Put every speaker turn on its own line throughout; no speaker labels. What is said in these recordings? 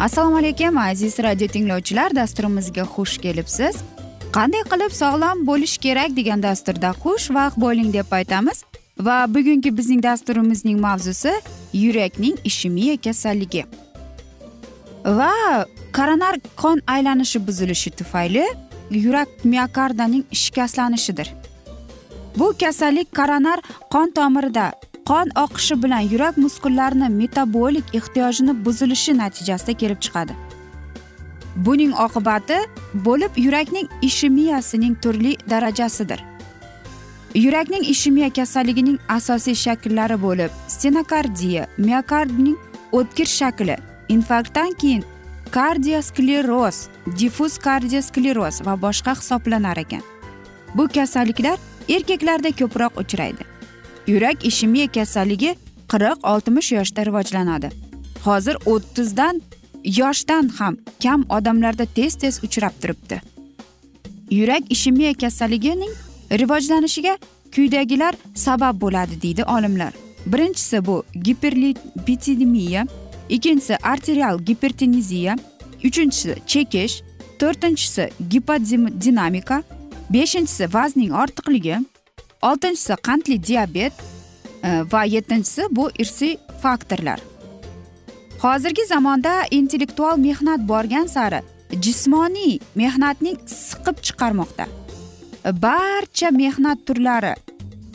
assalomu alaykum aziz radio tinglovchilar dasturimizga xush kelibsiz. Qanday qilib sog'lom bo'lish kerak degan dasturda xushvaqt bo'ling deb aytamiz. Va bugungi bizning dasturimizning mavzusi yurakning ishemiya kasalligi. Va koronar qon aylanishi buzilishi tufayli yurak miokardaning shikastlanishidir. Bu kasallik koronar qon tomirida qon oqishi bilan yurak muskullarini metabolik ehtiyojini buzilishi natijasida kelib chiqadi. Buning oqibati bo'lib yurakning ishemiyasining turli darajasidir. Yurakning ishemiya kasalligining asosiy shakllari bo'lib stenokardiya miokardning o'tkir shakli infarktdan keyin kardioskleroz diffuz kardioskleroz va boshqa hisoblanar ekan. Bu kasalliklar erkaklarda ko'proq uchraydi. Yurak ishemiya kasalligi qirq oltmish yoshda rivojlanadi. Hozir o'ttizdan yoshdan ham kam odamlarda tez tez uchrab turibdi. Yurak ishemiya kasalligining rivojlanishiga quyidagilar sabab bo'ladi deydi olimlar. Birinchisi bu giperlipidemiya ikkinchisi arterial gipertenziya uchinchisi chekish to'rtinchisi gipodinamika beshinchisi vaznning ortiqligi oltinchisi qandli diabet e, va yettinchisi bu irsiy faktorlar. Hozirgi zamonda intellektual mehnat borgan sari jismoniy mehnatning siqib chiqarmoqda. Barcha mehnat turlari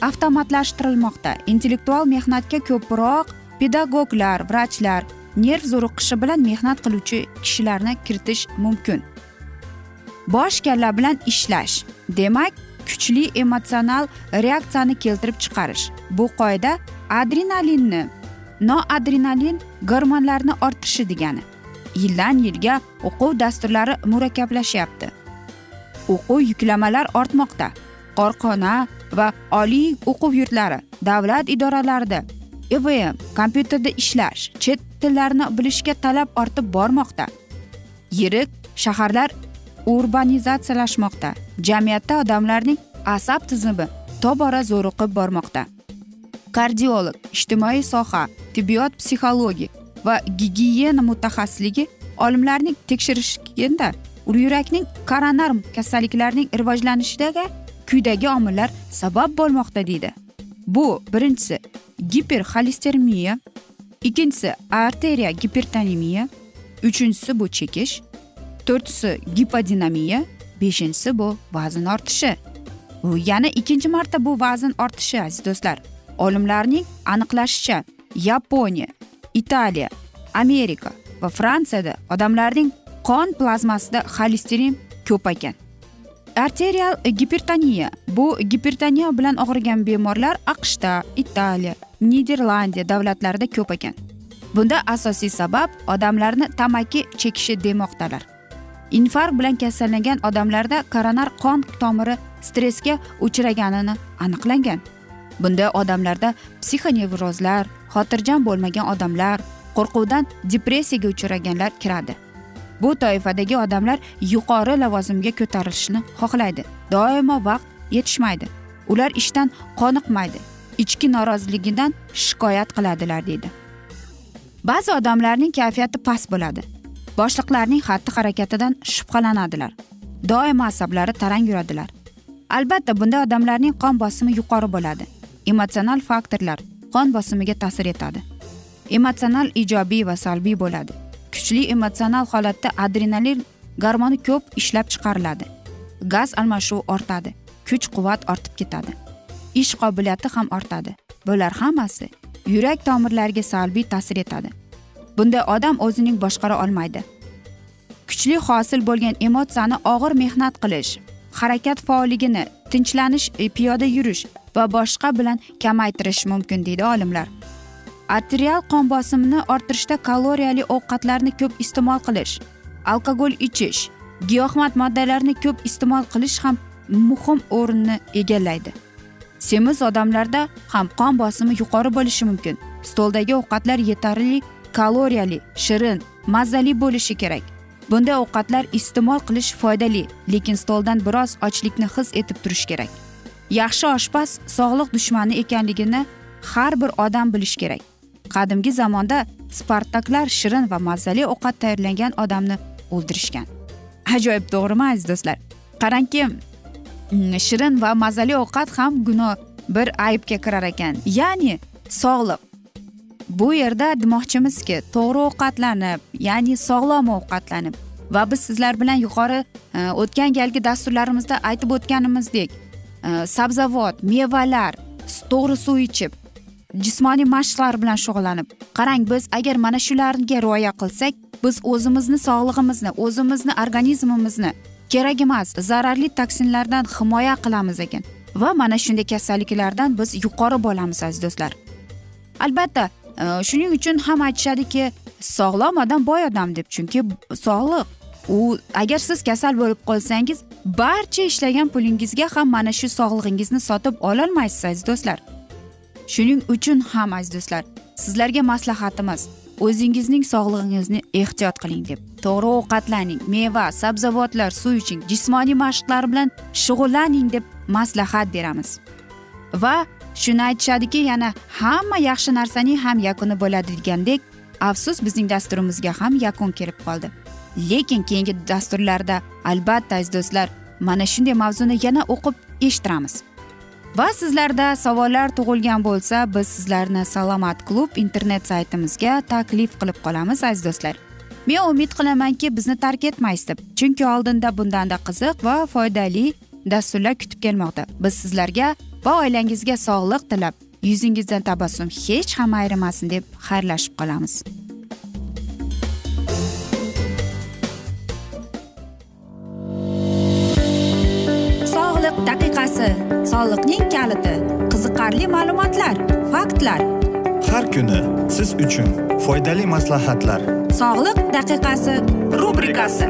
avtomatlashtirilmoqda. Intellektual mehnatga ko'proq pedagoglar vrachlar nerv zo'riqishi bilan mehnat qiluvchi kishilarni kiritish mumkin. Bosh kalla bilan ishlash. Demak kuchli emotsional reaksiyani keltirib chiqarish. Bu qoida adrenalinni noadrenalin gormonlarni orttirishi degani. Yildan yilga o'quv dasturlari murakkablashyapti. O'quv yuklamalar ortmoqda. Korxona va oliy o'quv yurtlari davlat idoralarida evm kompyuterda ishlash chet tillarni bilishga talab ortib bormoqda. Yirik shaharlar urbanizatsiyalashmoqda jamiyatda odamlarning asab tizimi tobora zo'riqib bormoqda. Kardiolog ijtimoiy soha tibbiyot psixologik va gigiyena mutaxassisligi olimlarning tekshirishganda yurakning koronar kasalliklarining rivojlanishidagi quyidagi omillar sabab bo'lmoqda deydi. Bu birinchisi giperxolestermiya ikkinchisi arteriya gipertonemiya uchinchisi bu chekish to'rtinchisi gipodinamiya beshinchisi bu vazn ortishi. Yana ikkinchi marta bu vazn ortishi aziz do'stlar. Olimlarning aniqlashicha yaponiya italiya amerika va fransiyada odamlarning qon plazmasida xolesterin ko'p ekan arterial gipertoniya bu gipertoniya bilan og'rigan bemorlar aqshda italiya niderlandiya davlatlarida ko'p ekan bunda asosiy sabab odamlarni tamaki chekishi demoqdalar. Infarkt bilan kasallangan odamlarda koronar qon tomiri stressga uchraganini aniqlangan. Bunda odamlarda psixonevrozlar xotirjam bo'lmagan odamlar qo'rquvdan depressiyaga uchraganlar kiradi. Bu toifadagi odamlar yuqori lavozimga ko'tarilishni xohlaydi. Doimo vaqt yetishmaydi. Ular ishdan qoniqmaydi. Ichki noroziligidan shikoyat qiladilar deydi. Ba'zi odamlarning kayfiyati past bo'ladi. Boshliqlarning xatti harakatidan shubhalanadilar. Doimo asablari tarang yuradilar. Albatta bunday odamlarning qon bosimi yuqori bo'ladi. Emotsional faktorlar qon bosimiga ta'sir etadi. Emotsional ijobiy va salbiy bo'ladi. Kuchli emotsional holatda adrenalin gormoni ko'p ishlab chiqariladi. Gaz almashuvi ortadi. Kuch quvvat ortib ketadi. Ish qobiliyati ham ortadi. Bular hammasi yurak tomirlariga salbiy ta'sir etadi. Bunday odam o'zining boshqara olmaydi. Kuchli hosil bo'lgan emotsiyani og'ir mehnat qilish harakat faolligini tinchlanish e, piyoda yurish va boshqa bilan kamaytirish mumkin deydi olimlar. Arterial qon bosimini orttirishda kaloriyali ovqatlarni ko'p iste'mol qilish alkogol ichish giyohvand moddalarni ko'p iste'mol qilish ham muhim o'rinni egallaydi. Semiz odamlarda ham qon bosimi yuqori bo'lishi mumkin. Stoldagi ovqatlar yetarli kaloriyali shirin mazali bo'lishi kerak. Bunday ovqatlar iste'mol qilish foydali lekin stoldan biroz ochlikni his etib turish kerak. Yaxshi oshpaz sog'liq dushmani ekanligini har bir odam bilishi kerak. Qadimgi zamonda spartaklar shirin va mazali ovqat tayyorlangan odamni o'ldirishgan. Ajoyib to'g'rimi aziz do'stlar? Qarangki mm, shirin va mazali ovqat ham gunoh bir aybga kirar ekan. Ya'ni sog'liq bu yerda demoqchimizki to'g'ri ovqatlanib ya'ni sog'lom ovqatlanib va biz sizlar bilan yuqori e, o'tgan galgi dasturlarimizda aytib o'tganimizdek e, sabzavot mevalar to'g'ri suv ichib jismoniy mashqlar bilan shug'ullanib qarang biz agar mana shularga rioya qilsak biz o'zimizni sog'lig'imizni o'zimizni organizmimizni kerak emas zararli toksinlardan himoya qilamiz ekan va mana shunday kasalliklardan biz yuqori bo'lamiz aziz do'stlar. Albatta Э, shuning uchun ham aytishadiki sog'lom odam boy odam deb chunki sog'liq. U agar siz kasal bo'lib qolsangiz barcha ishlagan pulingizga ham mana shu sog'lig'ingizni sotib ololmaysiz aziz do'stlar. Shuning uchun ham aziz do'stlar sizlarga maslahatimiz o'zingizning sog'lig'ingizni ehtiyot qiling deb. To'g'ri ovqatlaning meva sabzavotlar suv iching jismoniy mashqlar bilan shug'ullaning deb maslahat beramiz. Va shuni aytishadiki yana hamma yaxshi narsaning ham yakuni bo'ladi degandek afsus bizning dasturimizga ham yakun kelib qoldi. Lekin keyingi dasturlarda albatta aziz do'stlar mana shunday mavzuni yana o'qib eshittiramiz. Va sizlarda savollar tug'ilgan bo'lsa biz sizlarni salomat klub internet saytimizga taklif qilib qolamiz aziz do'stlar. Men umid qilamanki bizni tark etmaysiz deb chunki oldinda bundanda qiziq va foydali dasturlar kutib kelmoqda. Biz sizlarga va oilangizga sog'lik tilab yuzingizdan tabassum hech ham ayrimasin deb xayrlashib qolamiz. Sog'liq daqiqasi soliqning kaliti qiziqarli ma'lumotlar faktlar.
Har kuni siz uchun foydali maslahatlar.
Sog'liq daqiqasi rubrikasi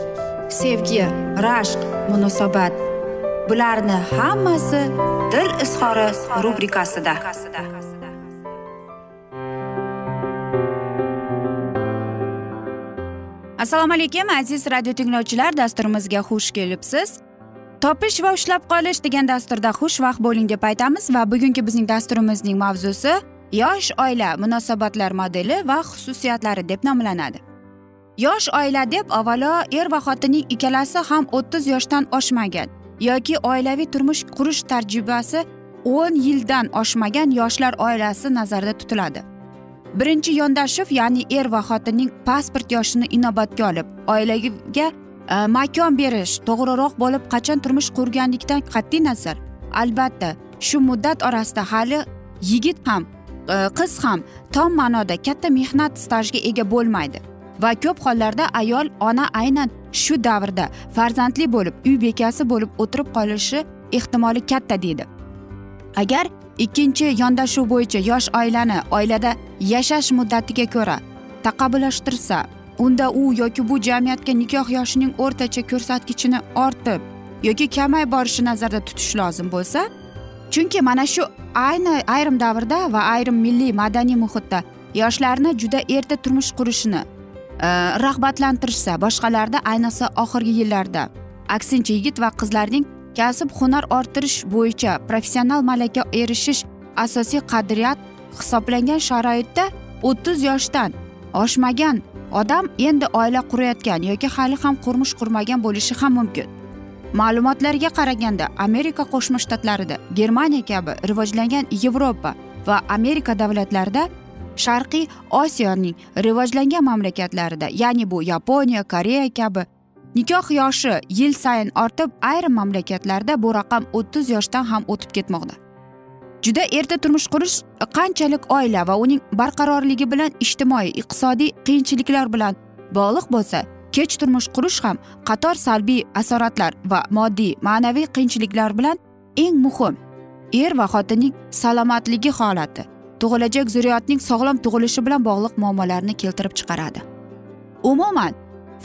sevgi rashq munosabat. Bularni hammasi dil izhori rubrikasida. Assalomu alaykum aziz radio tinglovchilar. Dasturimizga xush kelibsiz. Topish va ushlab qolish degan dasturda xushvaqt bo'ling deb aytamiz va bugungi bizning dasturimizning mavzusi yosh oila munosabatlar modeli va xususiyatlari deb nomlanadi. Yosh oila deb avvalo er va xotinning ikkalasi ham o'ttiz yoshdan oshmagan yoki oilaviy turmush qurish tajribasi o'n yildan oshmagan yoshlar oilasi nazarda tutiladi. Birinchi yondashuv ya'ni er va xotinning pasport yoshini inobatga olib oilaga e, makon berish to'g'riroq bo'lib qachon turmush qurganlikdan qat'iy nazar. Albatta shu muddat orasida hali yigit ham e, qiz ham tom ma'noda katta mehnat stajiga ega bo'lmaydi. Va ko'p hollarda ayol ona aynan shu davrda farzandli bo'lib uy bekasi bo'lib o'tirib qolishi ehtimoli katta deydi. Agar ikkinchi yondashuv bo'yicha yosh oilani oilada yashash muddatiga ko'ra taqabbullashtirsa unda u yoki bu jamiyatga nikoh yoshining o'rtacha ko'rsatkichini ortib yoki kamay borishi nazarda tutish lozim bo'lsa chunki mana shu ayni ayrim davrda va ayrim milliy madaniy muhitda yoshlarni juda erta turmush qurishini Э, rag'batlantirishsa boshqalarda ayniqsa oxirgi yillarda. Aksincha yigit va qizlarning kasb hunar orttirish bo'yicha professional malaka erishish asosiy qadriyat hisoblangan sharoitda o'ttiz yoshdan oshmagan odam endi oila qurayotgan yoki hali ham turmush qurmagan bo'lishi ham mumkin. Ma'lumotlarga qaraganda amerika qo'shma shtatlarida germaniya kabi rivojlangan yevropa va amerika davlatlarida sharqiy osiyoning rivojlangan mamlakatlarida ya'ni bu yaponiya koreya kabi nikoh yoshi yil sayin ortib ayrim mamlakatlarda bu raqam o'ttiz yoshdan ham o'tib ketmoqda. Juda erta turmush qurish qanchalik oila va uning barqarorligi bilan ijtimoiy iqtisodiy qiyinchiliklar bilan bog'liq bo'lsa kech turmush qurish ham qator salbiy asoratlar va moddiy ma'naviy qiyinchiliklar bilan eng muhim er va xotinning salomatligi holati. Tug'ilajak zurriyotning sog'lom tug'ilishi bilan bog'liq muammolarni keltirib chiqaradi. Umuman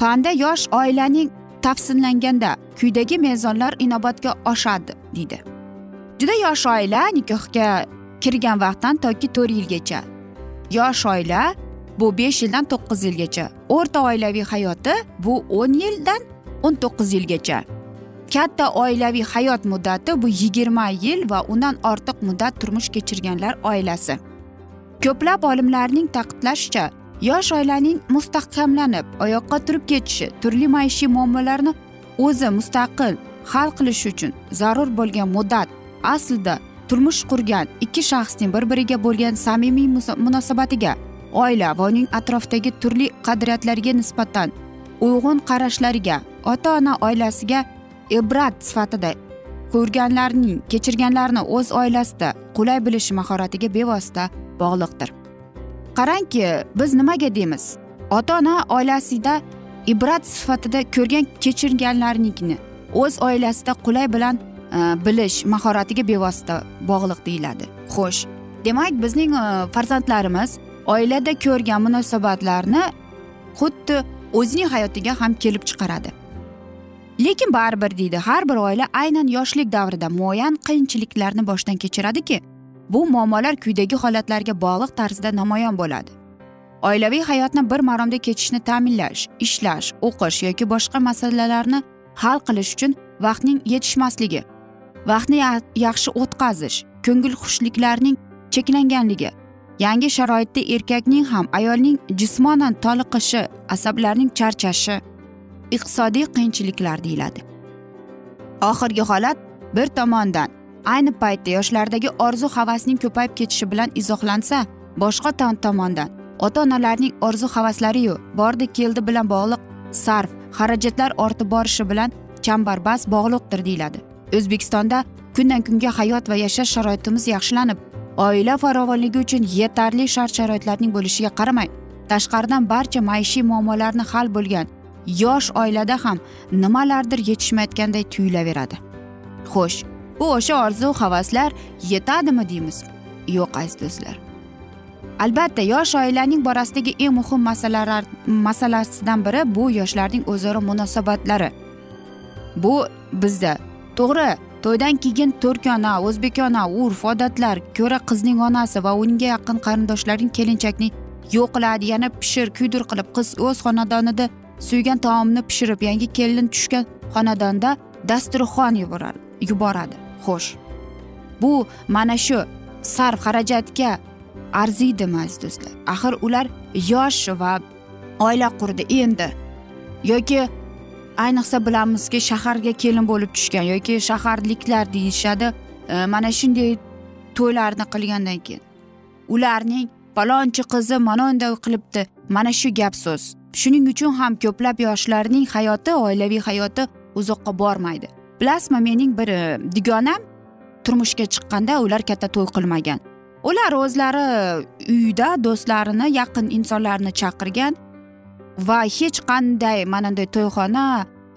fanda yosh oilaning tafsillanganda quyidagi mezonlar inobatga oshadi deydi. Juda yosh oila nikohga kirgan vaqtdan toki to'rt yilgacha. Yosh oila bu besh yildan to'qqiz yilgacha. O'rta oilaviy hayoti bu o'n yildan o'n to'qqiz yilgacha. Katta oilaviy hayot muddati bu yigirma yil va undan ortiq muddat turmush kechirganlar oilasi. Ko'plab olimlarning ta'kidlashicha yosh oilaning mustahkamlanib oyoqqa turib ketishi turli maishiy muammolarni o'zi mustaqil hal qilish uchun zarur bo'lgan muddat aslida turmush qurgan ikki shaxsning bir biriga bo'lgan samimiy munosabatiga oila va uning atrofidagi turli qadriyatlarga nisbatan uyg'un qarashlariga ota ona oilasiga ibrat sifatida ko'rganlarning kechirganlarini o'z oilasida qulay bilish mahoratiga bevosita bog'liqdir. Qarangki biz nimaga deymiz? Ota ona oilasida ibrat sifatida ko'rgan kechirganlarnikini o'z oilasida qulay bilan e, bilish mahoratiga bevosita bog'liq deyiladi. Xo'sh demak bizning e, farzandlarimiz oilada ko'rgan munosabatlarni xuddi o'zining hayotiga ham kelib chiqaradi. Lekin baribir deydi har bir oila aynan yoshlik davrida muayyan qiyinchiliklarni boshdan kechiradiki bu muammolar quyidagi holatlarga bog'liq tarzda namoyon bo'ladi. Oilaviy hayotni bir maromda kechishni ta'minlash ishlash o'qish yoki boshqa masalalarni hal qilish uchun vaqtning yetishmasligi vaqtni yaxshi o'tkazish ko'ngilxushliklarning cheklanganligi yangi sharoitda erkakning ham ayolning jismonan toliqishi asablarning charchashi iqtisodiy qiyinchiliklar deyiladi. Oxirgi holat bir tomondan ayni paytda yoshlardagi orzu havasning ko'payib ketishi bilan izohlansa boshqa tomondan ota onalarning orzu havaslariyu bordi keldi bilan bog'liq sarf xarajatlar ortib borishi bilan chambarbas bog'liqdir deyiladi. O'zbekistonda kundan kunga hayot va yashash sharoitimiz yaxshilanib oila farovonligi uchun yetarli shart sharoitlarning bo'lishiga qaramay tashqaridan barcha maishiy muammolarni hal bo'lgan yosh oilada ham nimalardir yetishmayotganday tuyulaveradi. Xo'sh bu o'sha orzu havaslar yetadimi deymiz. Yo'q aziz do'stlar. Albatta yosh oilaning borasidagi eng muhim masalalar masalasidan biri bu yoshlarning o'zaro munosabatlari. Bu bizda. To'g'ri to'ydan keyin to'rkona o'zbekona urf odatlar ko'ra qizning onasi va unga yaqin qarindoshlarning kelinchakni yo'qiladi yana pishir kuydir qilib qiz o'z xonadonida suygan taomni pishirib yangi kelin tushgan xonadonda dasturxon yuboradi. Xo'sh bu mana shu sarf xarajatga arziydimi aziz do'stlar? Axir ular yosh va oila qurdi endi. Yoki ayniqsa bilamizki shaharga kelin bo'lib tushgan yoki shaharliklar deyishadi e, mana shunday to'ylarni qilgandan keyin. Ularning palonchi qizi mana unday qilibdi. Mana shu gap so'z. Shuning uchun ham ko'plab yoshlarning hayoti oilaviy hayoti uzoqqa bormaydi. Bilasizmi mening bir e, dugonam turmushga chiqqanda ular katta to'y qilmagan. Ular o'zlari uyda do'stlarini yaqin insonlarni chaqirgan va hech qanday mana bunday to'yxona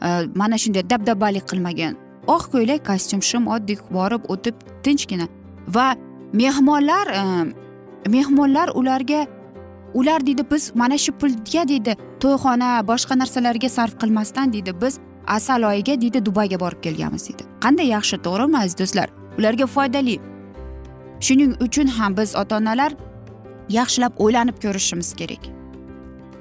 e, mana shunday dabdabalik qilmagan. Oq ko'ylak kostyum shim oddiy borib o'tib tinchgina va mehmonlar e, mehmonlar ularga ular deydi biz mana shu pulga deydi to'yxona boshqa narsalarga sarf qilmasdan deydi biz asal oyiga deydi dubayga borib kelganmiz deydi qanday yaxshi to'g'rimi aziz do'stlar? Ularga foydali. Shuning uchun ham biz ota onalar yaxshilab o'ylanib ko'rishimiz kerak.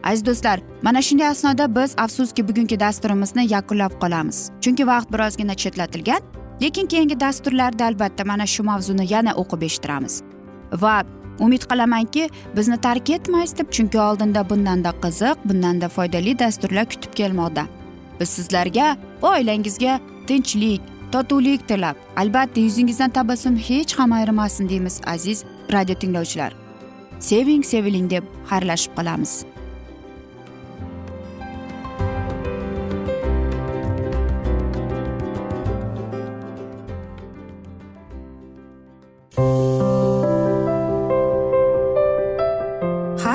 Aziz do'stlar mana shunday asnoda biz afsuski bugungi dasturimizni yakunlab qolamiz. Chunki vaqt birozgina chetlatilgan lekin keyingi dasturlarda albatta mana shu mavzuni yana o'qib eshittiramiz. Va umid qilamanki bizni tark etmaysiz deb chunki oldinda bundanda qiziq bundanda foydali dasturlar kutib kelmoqda. Biz sizlarga va oilangizga tinchlik totuvlik tilab albatta yuzingizdan tabassum hech ham ayrimasin deymiz aziz radio tinglovchilar. Seving seviling deb xayrlashib qolamiz.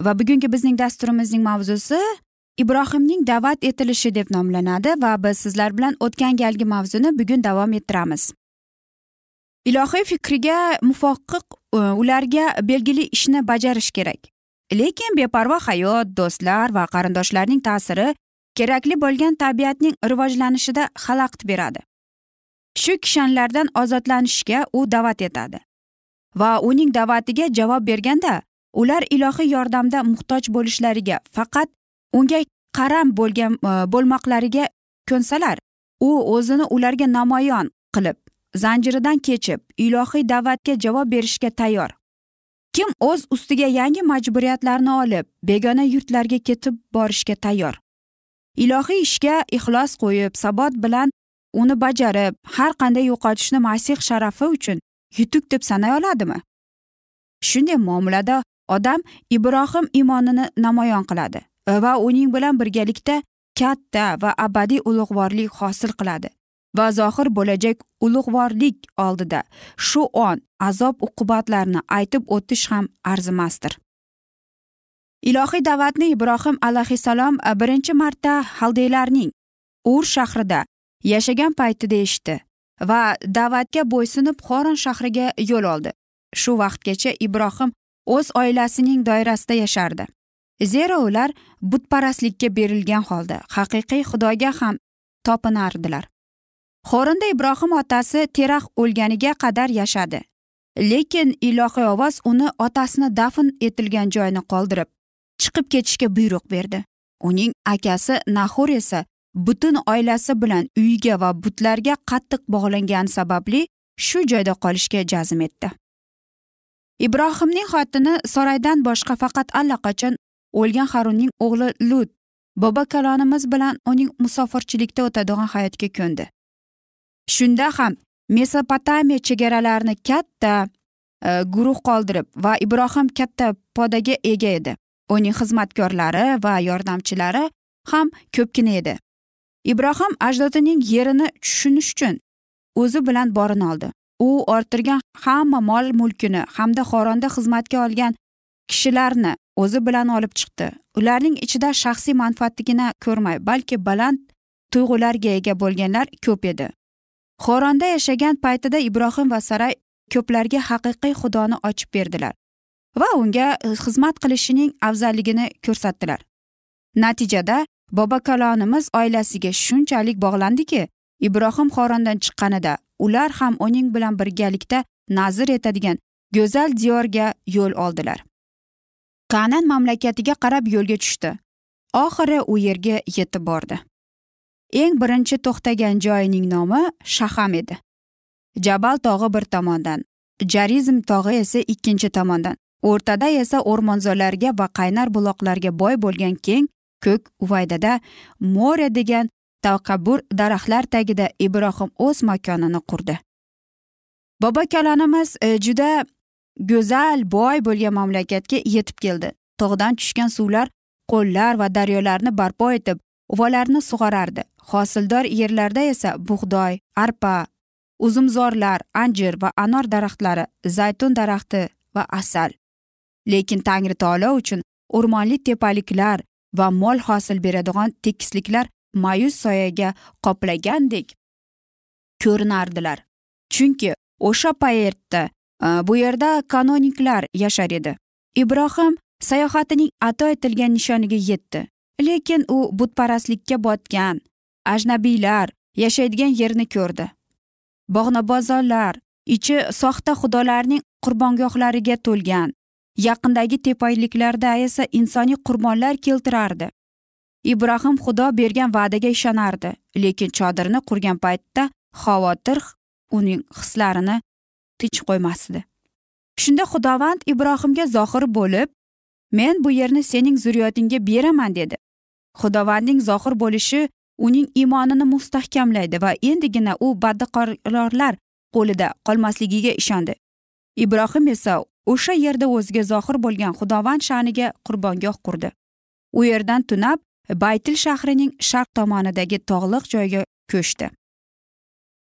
Va bugungi bizning dasturimizning mavzusi ibrohimning da'vat etilishi deb nomlanadi va biz sizlar bilan o'tgan galgi mavzuni bugun davom ettiramiz. Ilohiy fikriga muvofiq e, ularga belgili ishni bajarish kerak. Lekin beparvo hayot do'stlar va qarindoshlarning ta'siri kerakli bo'lgan tabiatning rivojlanishida xalaqit beradi. Shu kishanlardan ozodlanishga u da'vat etadi va uning da'vatiga javob berganda ular ilohiy yordamda muhtoj bo'lishlariga faqat unga qaram bo'lgan e, bo'lmoqlariga ko'nsalar u o'zini ularga namoyon qilib zanjiridan kechib ilohiy da'vatga javob berishga tayyor. Kim o'z ustiga yangi majburiyatlarni olib begona yurtlarga ketib borishga tayyor? Ilohiy ishga ixlos qo'yib sabot bilan uni bajarib har qanday yo'qotishni masih sharafi uchun yutuq deb sanay oladimi? Shunday muomalada odam ibrohim iymonini namoyon qiladi va uning bilan birgalikda katta va abadiy ulug'vorlik hosil qiladi va zohir bo'lajak ulug'vorlik oldida shu on azob uqubatlarni aytib o'tish ham arzimasdir. Ilohiy da'vatni ibrohim alayhissalom birinchi marta haldeylarning ur shahrida yashagan paytida eshitdi va da'vatga bo'ysunib xoron shahriga yo'l oldi. Shu vaqtgacha ibrohim o'z oilasining doirasida yashardi. Zero ular butparastlikka berilgan holda haqiqiy xudoga ham topinardilar. Xorinda ibrohim otasi terax o'lganiga qadar yashadi lekin ilohiy ovoz uni otasini dafn etilgan joyni qoldirib chiqib ketishga buyruq berdi. Uning akasi nahur esa butun oilasi bilan uyiga va butlarga qattiq bog'langani sababli shu joyda qolishga jazm etdi. Ibrohimning xotini soraydan boshqa faqat allaqachon o'lgan harunning o'g'li lut bobo kalonimiz bilan uning musofirchilikda o'tadigan hayotga ko'ndi. Shunda ham mesopotamiya chegaralarini katta e, guruh qoldirib va ibrohim katta podaga ega edi. Uning xizmatkorlari va yordamchilari ham ko'pgina edi. Ibrohim ajdodining yerini tushunish uchun o'zi bilan borini oldi. U orttirgan hamma mol mulkini hamda xoronda xizmatga olgan kishilarni o'zi bilan olib chiqdi. Ularning ichida shaxsiy manfaatligini ko'rmay balki baland tuyg'ularga ega bo'lganlar ko'p edi. Xoronda yashagan paytida ibrohim va saray ko'plarga haqiqiy xudoni ochib berdilar va unga e, xizmat qilishining afzalligini ko'rsatdilar. Natijada bobokalonimiz oilasiga shunchalik bog'landiki ibrohim xorondan chiqqanida ular ham uning bilan birgalikda nazr etadigan go'zal diyorga yo'l oldilar. Kanan mamlakatiga qarab yo'lga tushdi. Oxiri u yerga yetib bordi. Eng birinchi to'xtagan joyining nomi shaham edi. Jabal tog'i bir tomondan jarizm tog'i esa ikkinchi tomondan o'rtada esa o'rmonzorlarga va qaynar buloqlarga boy bo'lgan keng ko'k uvaydada more degan takabbur daraxtlar tagida ibrohim o'z makonini qurdi. Bobo kalonimiz e, juda go'zal boy bo'lgan mamlakatga yetib keldi. Tog'dan tushgan suvlar qo'llar va daryolarni barpo etib uvalarni sug'orardi. Hosildor yerlarda esa bug'doy arpa uzumzorlar anjir va anor daraxtlari zaytun daraxti va asal. Lekin tangri taolo uchun o'rmonli tepaliklar va mol hosil beradigan tekisliklar ma'yus soyaga qoplagandek ko'rinardilar. Chunki o'sha paytda e, bu yerda kanoniklar yashar edi. Ibrohim sayohatining ato etilgan nishoniga yetdi. Lekin u butparastlikka botgan ajnabiylar yashaydigan yerni ko'rdi. Bog'nabozorlar ichi soxta xudolarning qurbongohlariga to'lgan yaqindagi tepaliklarda esa insoniy qurbonlar keltirardi. Ibrohim xudo bergan va'daga ishonardi lekin chodirni qurgan paytda xavotir uning hislarini tinch qo'ymasdi. Shunda xudovand ibrohimga zohir bo'lib men bu yerni sening zurriyotingga beraman dedi. Xudovandning zohir bo'lishi uning iymonini mustahkamlaydi va endigina u badqororlar qo'lida qolmasligiga ishondi. Ibrohim esa o'sha yerda o'ziga zohir bo'lgan xudovand sha'niga qurbongoh qurdi. U yerdan tunab baytil shahrining sharq tomonidagi tog'liq joyga ko'chdi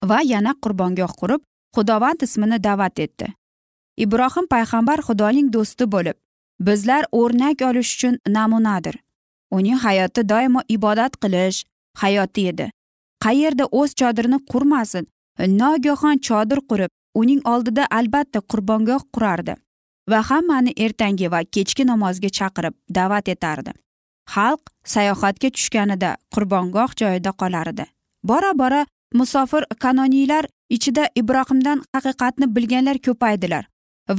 va yana qurbongoh qurib xudovand ismini da'vat etdi. Ibrohim payg'ambar xudoning do'sti bo'lib bizlar o'rnak olish uchun namunadir. Uning hayoti doimo ibodat qilish hayoti edi. Qayerda o'z chodirini qurmasin nogohon chodir qurib uning oldida albatta qurbongoh qurardi va hammani ertangi va kechki namozga chaqirib da'vat etardi. Xalq sayohatga tushganida qurbongoh joyida qolar edi. Bora bora musofir kanoniylar ichida ibrohimdan haqiqatni bilganlar ko'paydilar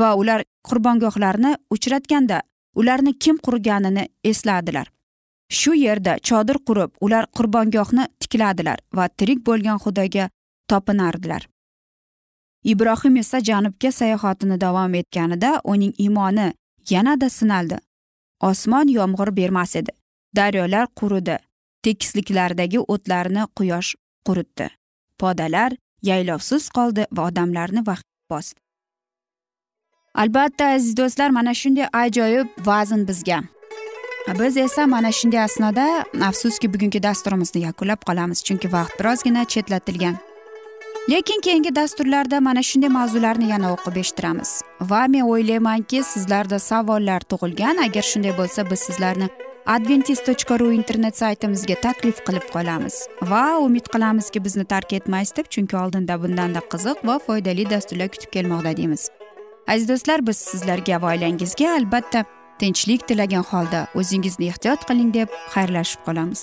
va ular qurbongohlarni uchratganda ularni kim qurganini esladilar. Shu yerda chodir qurib ular qurbongohni tikladilar va tirik bo'lgan xudoga topinardilar. Ibrohim esa janubga sayohatini davom etganida uning iymoni yanada sinaldi. Osmon yomg'ir bermas edi. Daryolar quridi. Tekisliklardagi o'tlarni quyosh quritdi. Podalar yaylovsiz qoldi va odamlarni vahim bosdi. Albatta aziz do'stlar mana shunday ajoyib vazn bizga. Biz esa mana shunday asnoda afsuski bugungi dasturimizni yakunlab qolamiz chunki vaqt birozgina chetlatilgan. Lekin keyingi dasturlarda mana shunday mavzularni yana o'qib eshittiramiz. Va men o'ylaymanki sizlarda savollar tug'ilgan. Agar shunday bo'lsa biz sizlarni adventis tochka ru internet saytimizga taklif qilib qolamiz. Va umid qilamizki bizni tark etmaysiz deb chunki oldinda bundanda qiziq va foydali dasturlar kutib kelmoqda deymiz. Aziz do'stlar biz sizlarga va oilangizga albatta tinchlik tilagan holda o'zingizni ehtiyot qiling deb xayrlashib qolamiz.